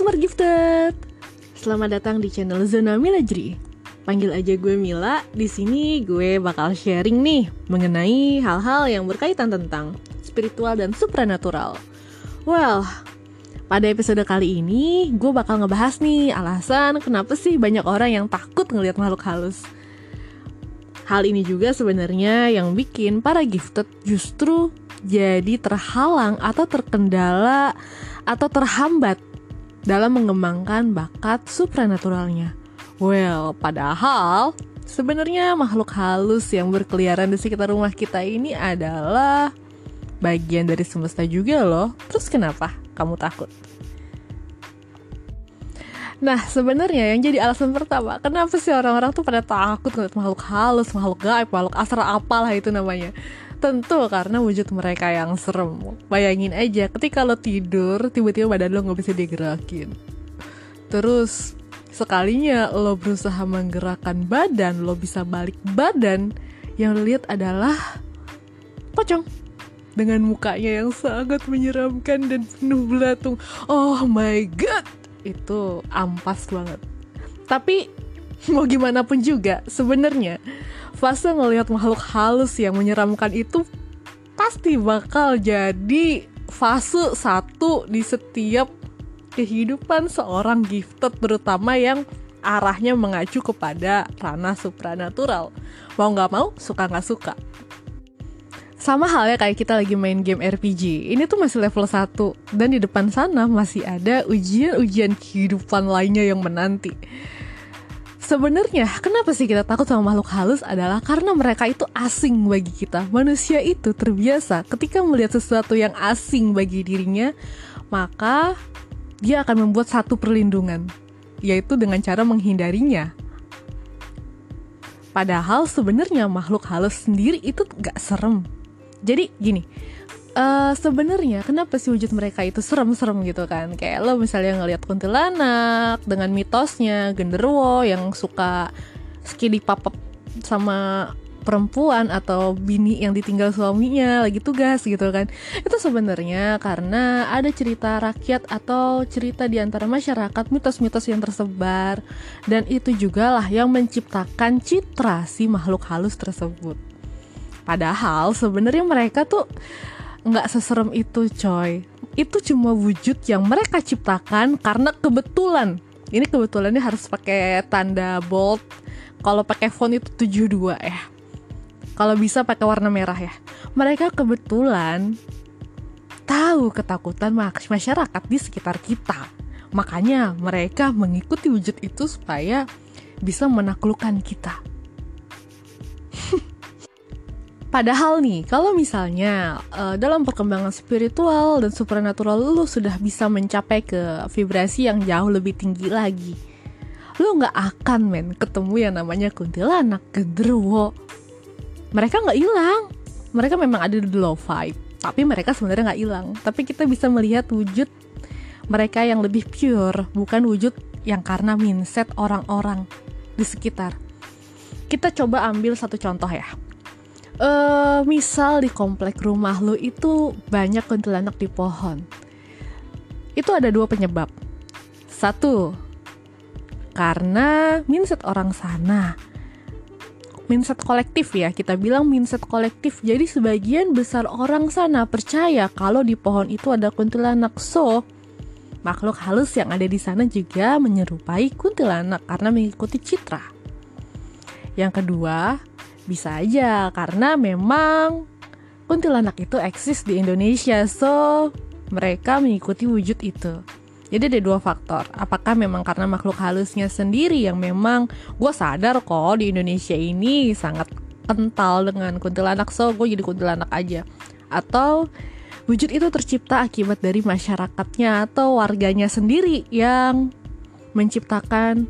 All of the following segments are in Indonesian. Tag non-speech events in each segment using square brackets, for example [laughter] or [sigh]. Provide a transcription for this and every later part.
Smart Gifted. Selamat datang di channel Zona Milajri. Panggil aja gue Mila. Di sini gue bakal sharing nih mengenai hal-hal yang berkaitan tentang spiritual dan supranatural. Well, pada episode kali ini gue bakal ngebahas nih alasan kenapa sih banyak orang yang takut ngelihat makhluk halus. Hal ini juga sebenarnya yang bikin para gifted justru jadi terhalang atau terkendala atau terhambat dalam mengembangkan bakat supranaturalnya. Well, padahal sebenarnya makhluk halus yang berkeliaran di sekitar rumah kita ini adalah bagian dari semesta juga loh. Terus kenapa kamu takut? Nah, sebenarnya yang jadi alasan pertama, kenapa sih orang-orang tuh pada takut ngeliat makhluk halus, makhluk gaib, makhluk asra apalah itu namanya. Tentu karena wujud mereka yang serem. Bayangin aja, ketika lo tidur, tiba-tiba badan lo nggak bisa digerakin. Terus sekalinya lo berusaha menggerakkan badan, lo bisa balik badan, yang lo lihat adalah pocong dengan mukanya yang sangat menyeramkan dan penuh belatung. Oh my god, itu ampas banget. Tapi mau gimana pun juga, sebenarnya fase ngelihat makhluk halus yang menyeramkan itu pasti bakal jadi fase satu di setiap kehidupan seorang gifted terutama yang arahnya mengacu kepada ranah supranatural. Mau nggak mau, suka nggak suka. Sama halnya kayak kita lagi main game RPG. Ini tuh masih level 1 dan di depan sana masih ada ujian-ujian kehidupan lainnya yang menanti. Sebenarnya kenapa sih kita takut sama makhluk halus adalah karena mereka itu asing bagi kita. Manusia itu terbiasa ketika melihat sesuatu yang asing bagi dirinya, maka dia akan membuat satu perlindungan, yaitu dengan cara menghindarinya. Padahal sebenarnya makhluk halus sendiri itu gak serem, jadi gini uh, sebenarnya kenapa sih wujud mereka itu serem-serem gitu kan? Kayak lo misalnya ngelihat kuntilanak dengan mitosnya genderuwo yang suka skidi papap sama perempuan atau bini yang ditinggal suaminya lagi tugas gitu kan? Itu sebenarnya karena ada cerita rakyat atau cerita di antara masyarakat mitos-mitos yang tersebar. Dan itu juga lah yang menciptakan citra si makhluk halus tersebut. Padahal sebenarnya mereka tuh nggak seserem itu coy. Itu cuma wujud yang mereka ciptakan karena kebetulan. Ini kebetulannya harus pakai tanda bold. Kalau pakai font itu 72 ya. Kalau bisa pakai warna merah ya. Mereka kebetulan tahu ketakutan masyarakat di sekitar kita. Makanya mereka mengikuti wujud itu supaya bisa menaklukkan kita. Padahal nih, kalau misalnya uh, dalam perkembangan spiritual dan supernatural lu sudah bisa mencapai ke vibrasi yang jauh lebih tinggi lagi, lu nggak akan men ketemu yang namanya kuntilanak, genderuwo. Mereka nggak hilang, mereka memang ada di low vibe, tapi mereka sebenarnya nggak hilang. Tapi kita bisa melihat wujud mereka yang lebih pure, bukan wujud yang karena mindset orang-orang di sekitar. Kita coba ambil satu contoh ya uh, misal di komplek rumah lu itu banyak kuntilanak di pohon. Itu ada dua penyebab. Satu karena mindset orang sana. Mindset kolektif ya kita bilang mindset kolektif. Jadi sebagian besar orang sana percaya kalau di pohon itu ada kuntilanak. So makhluk halus yang ada di sana juga menyerupai kuntilanak karena mengikuti citra. Yang kedua bisa aja karena memang kuntilanak itu eksis di Indonesia, so mereka mengikuti wujud itu. Jadi ada dua faktor. Apakah memang karena makhluk halusnya sendiri yang memang gue sadar kok di Indonesia ini sangat kental dengan kuntilanak, so gue jadi kuntilanak aja. Atau wujud itu tercipta akibat dari masyarakatnya atau warganya sendiri yang menciptakan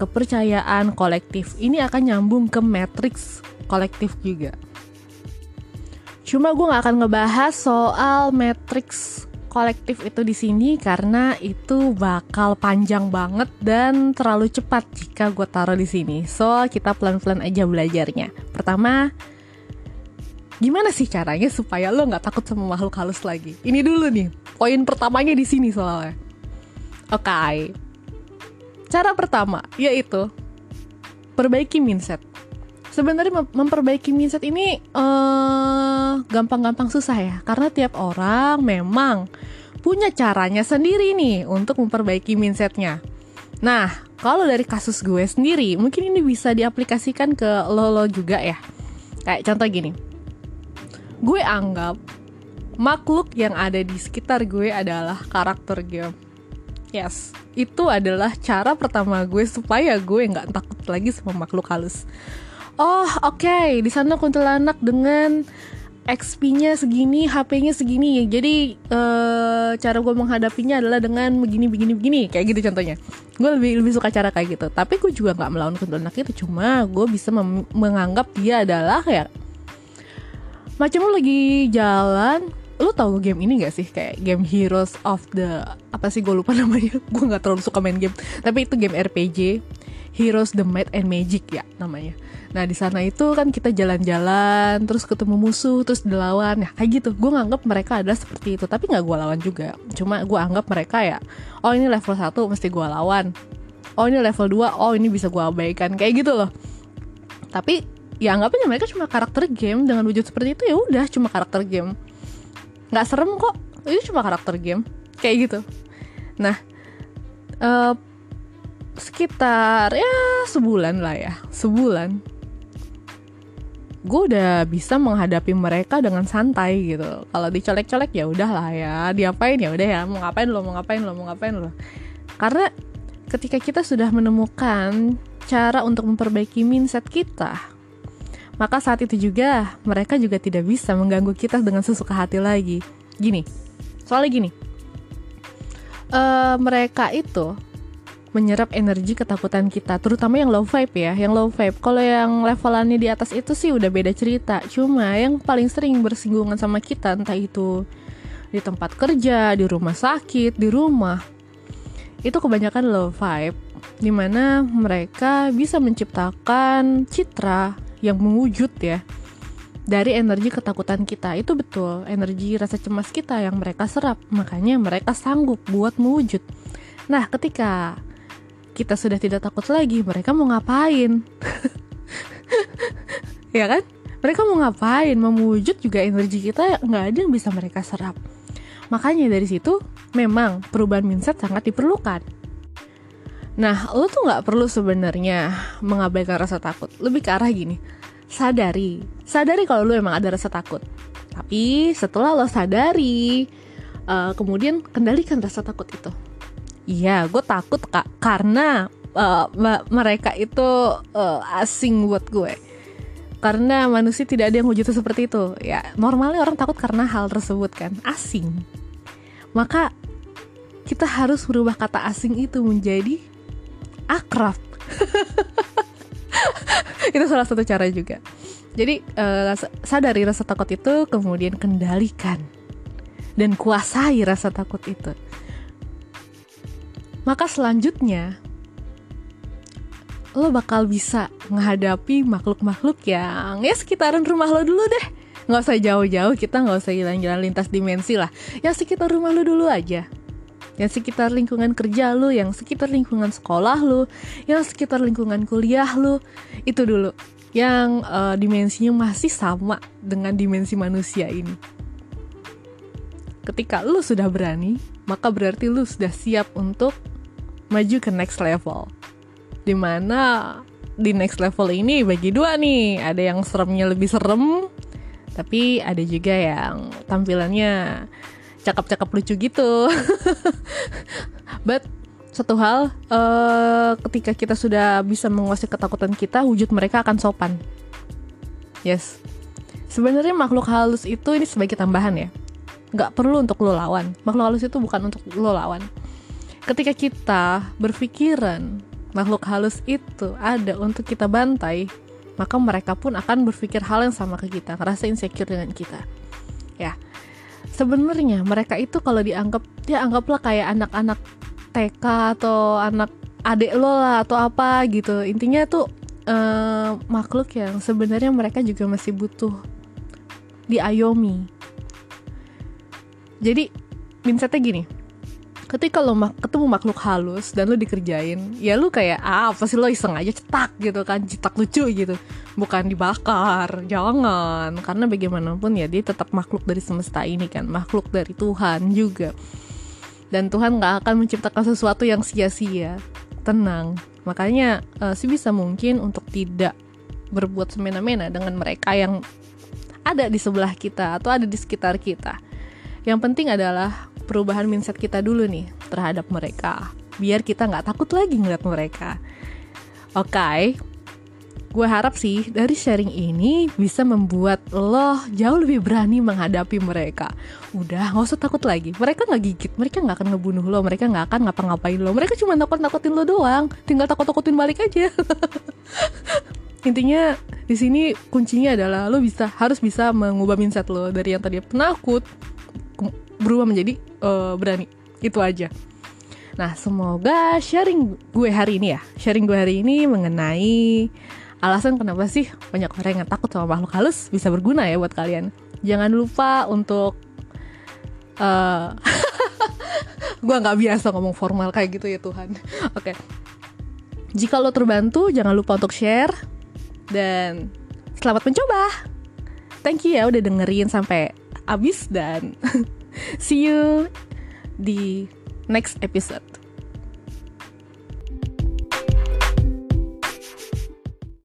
kepercayaan kolektif ini akan nyambung ke matrix kolektif juga. Cuma gue gak akan ngebahas soal matrix kolektif itu di sini karena itu bakal panjang banget dan terlalu cepat jika gue taruh di sini. So kita pelan-pelan aja belajarnya. Pertama, gimana sih caranya supaya lo nggak takut sama makhluk halus lagi? Ini dulu nih, poin pertamanya di sini soalnya. Oke. Okay. Cara pertama yaitu perbaiki mindset. Sebenarnya mem memperbaiki mindset ini gampang gampang-gampang susah ya, karena tiap orang memang punya caranya sendiri nih untuk memperbaiki mindsetnya. Nah, kalau dari kasus gue sendiri, mungkin ini bisa diaplikasikan ke lo lo juga ya. Kayak contoh gini, gue anggap makhluk yang ada di sekitar gue adalah karakter game Yes, itu adalah cara pertama gue supaya gue nggak takut lagi sama makhluk halus. Oh, oke, okay. di sana kuntilanak dengan XP-nya segini, HP-nya segini. Jadi uh, cara gue menghadapinya adalah dengan begini, begini, begini, kayak gitu contohnya. Gue lebih lebih suka cara kayak gitu. Tapi gue juga nggak melawan kuntilanak itu. Cuma gue bisa menganggap dia adalah ya macam lo lagi jalan lu tahu game ini gak sih? Kayak game Heroes of the apa sih gue lupa [laughs] namanya. Gue nggak terlalu suka main game. Tapi itu game RPG Heroes the Might and Magic ya namanya. Nah di sana itu kan kita jalan-jalan terus ketemu musuh terus dilawan. Ya kayak gitu. Gue nganggap mereka adalah seperti itu. Tapi nggak gue lawan juga. Cuma gue anggap mereka ya oh ini level 1 mesti gue lawan. Oh ini level 2 oh ini bisa gue abaikan. Kayak gitu loh. Tapi ya anggapnya mereka cuma karakter game. Dengan wujud seperti itu ya udah cuma karakter game nggak serem kok. Itu cuma karakter game. Kayak gitu. Nah uh, sekitar ya sebulan lah ya. Sebulan. Gue udah bisa menghadapi mereka dengan santai gitu. Kalau dicolek-colek ya udahlah ya. Diapain? Ya udah ya. Mau ngapain lo? Mau ngapain lo? Mau ngapain lo? Karena ketika kita sudah menemukan cara untuk memperbaiki mindset kita maka saat itu juga mereka juga tidak bisa mengganggu kita dengan sesuka hati lagi. Gini, soalnya gini, uh, mereka itu menyerap energi ketakutan kita, terutama yang low vibe ya, yang low vibe. Kalau yang levelannya di atas itu sih udah beda cerita. Cuma yang paling sering bersinggungan sama kita, entah itu di tempat kerja, di rumah sakit, di rumah, itu kebanyakan low vibe, di mana mereka bisa menciptakan citra yang mewujud ya dari energi ketakutan kita. Itu betul energi rasa cemas kita yang mereka serap. Makanya mereka sanggup buat mewujud. Nah ketika kita sudah tidak takut lagi mereka mau ngapain? [laughs] Ya kan? Mereka mau ngapain? Mewujud juga energi kita nggak ada yang bisa mereka serap. Makanya dari situ memang perubahan mindset sangat diperlukan Nah, lo tuh nggak perlu sebenarnya mengabaikan rasa takut. Lebih ke arah gini, sadari, sadari kalau lo emang ada rasa takut. Tapi setelah lo sadari, uh, kemudian kendalikan rasa takut itu. Iya, gue takut kak karena uh, mereka itu uh, asing buat gue. Karena manusia tidak ada yang wujudnya seperti itu. Ya, normalnya orang takut karena hal tersebut kan, asing. Maka kita harus merubah kata asing itu menjadi akrab. [laughs] Itu salah satu cara juga. Jadi uh, sadari rasa takut itu kemudian kendalikan dan kuasai rasa takut itu. Maka selanjutnya lo bakal bisa menghadapi makhluk-makhluk yang ya sekitaran rumah lo dulu deh. Nggak usah jauh-jauh kita nggak usah jalan-jalan lintas dimensi lah. Yang sekitar rumah lo dulu aja yang sekitar lingkungan kerja lu, yang sekitar lingkungan sekolah lu, yang sekitar lingkungan kuliah lu, itu dulu yang uh, dimensinya masih sama dengan dimensi manusia ini. Ketika lu sudah berani, maka berarti lu sudah siap untuk maju ke next level. Di mana di next level ini bagi dua nih, ada yang seremnya lebih serem, tapi ada juga yang tampilannya cakep-cakep lucu gitu. [laughs] But satu hal uh, ketika kita sudah bisa menguasai ketakutan kita wujud mereka akan sopan. Yes. Sebenarnya makhluk halus itu ini sebagai tambahan ya. Nggak perlu untuk lo lawan. Makhluk halus itu bukan untuk lo lawan. Ketika kita berpikiran makhluk halus itu ada untuk kita bantai maka mereka pun akan berpikir hal yang sama ke kita ngerasa insecure dengan kita. Ya sebenarnya mereka itu kalau dianggap ya anggaplah kayak anak-anak TK atau anak adik lo lah atau apa gitu. Intinya tuh uh, makhluk yang sebenarnya mereka juga masih butuh diayomi. Jadi mindsetnya gini ketika lo mak ketemu makhluk halus dan lo dikerjain ya lo kayak ah, apa sih lo iseng aja cetak gitu kan cetak lucu gitu. Bukan dibakar jangan. Karena bagaimanapun ya dia tetap makhluk dari semesta ini kan makhluk dari Tuhan juga. Dan Tuhan gak akan menciptakan sesuatu yang sia-sia. Tenang. Makanya uh, sebisa mungkin untuk tidak berbuat semena-mena dengan mereka yang ada di sebelah kita atau ada di sekitar kita. Yang penting adalah perubahan mindset kita dulu nih terhadap mereka. Biar kita nggak takut lagi ngeliat mereka. Oke. Okay, gue harap sih dari sharing ini bisa membuat lo jauh lebih berani menghadapi mereka. Udah nggak usah takut lagi. Mereka nggak gigit mereka nggak akan ngebunuh lo mereka nggak akan ngapa-ngapain lo. Mereka cuma takut-takutin lo doang. Tinggal takut-takutin balik aja. [laughs] Intinya di sini kuncinya adalah lo bisa harus bisa mengubah mindset lo. Dari yang tadi penakut berubah menjadi uh, berani. Itu aja. Nah semoga sharing gue hari ini ya. Sharing gue hari ini mengenai alasan kenapa sih banyak orang yang takut sama makhluk halus bisa berguna ya buat kalian. Jangan lupa untuk [laughs] uh, gue nggak biasa ngomong formal kayak gitu ya Tuhan. [laughs] Oke. Okay. jika lo terbantu jangan lupa untuk share. Dan selamat mencoba. Thank you ya udah dengerin sampai abis dan [laughs] See you di next episode.